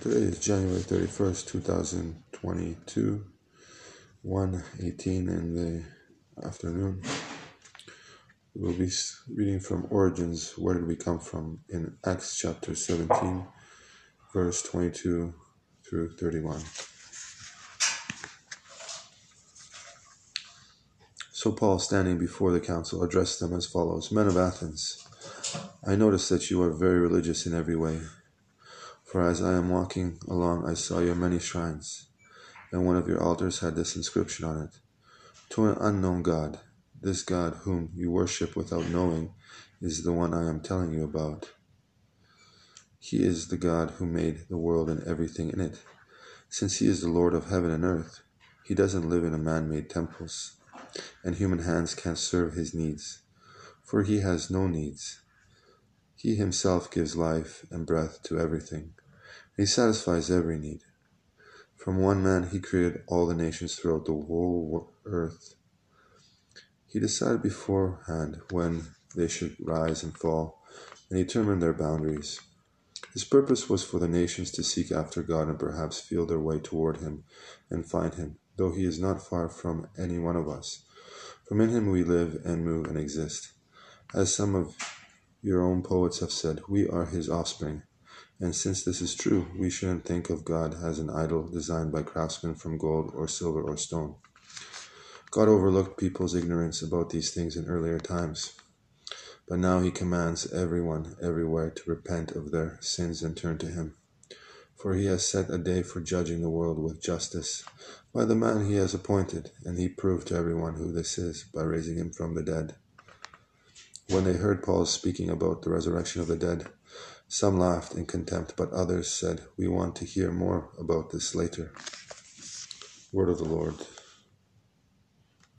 Today is January 31st, 2022, 1.18 in the afternoon. We'll be reading from Origins, Where Did We Come From, in Acts chapter 17, verse 22 through 31. So Paul, standing before the council, addressed them as follows Men of Athens, I notice that you are very religious in every way. For as I am walking along, I saw your many shrines, and one of your altars had this inscription on it To an unknown God. This God, whom you worship without knowing, is the one I am telling you about. He is the God who made the world and everything in it. Since He is the Lord of heaven and earth, He doesn't live in a man made temples, and human hands can't serve His needs, for He has no needs. He himself gives life and breath to everything. He satisfies every need. From one man he created all the nations throughout the whole earth. He decided beforehand when they should rise and fall, and determined their boundaries. His purpose was for the nations to seek after God and perhaps feel their way toward Him and find Him, though He is not far from any one of us. For in Him we live and move and exist. As some of your own poets have said, We are his offspring. And since this is true, we shouldn't think of God as an idol designed by craftsmen from gold or silver or stone. God overlooked people's ignorance about these things in earlier times. But now he commands everyone everywhere to repent of their sins and turn to him. For he has set a day for judging the world with justice by the man he has appointed, and he proved to everyone who this is by raising him from the dead. When they heard Paul speaking about the resurrection of the dead, some laughed in contempt, but others said, We want to hear more about this later. Word of the Lord.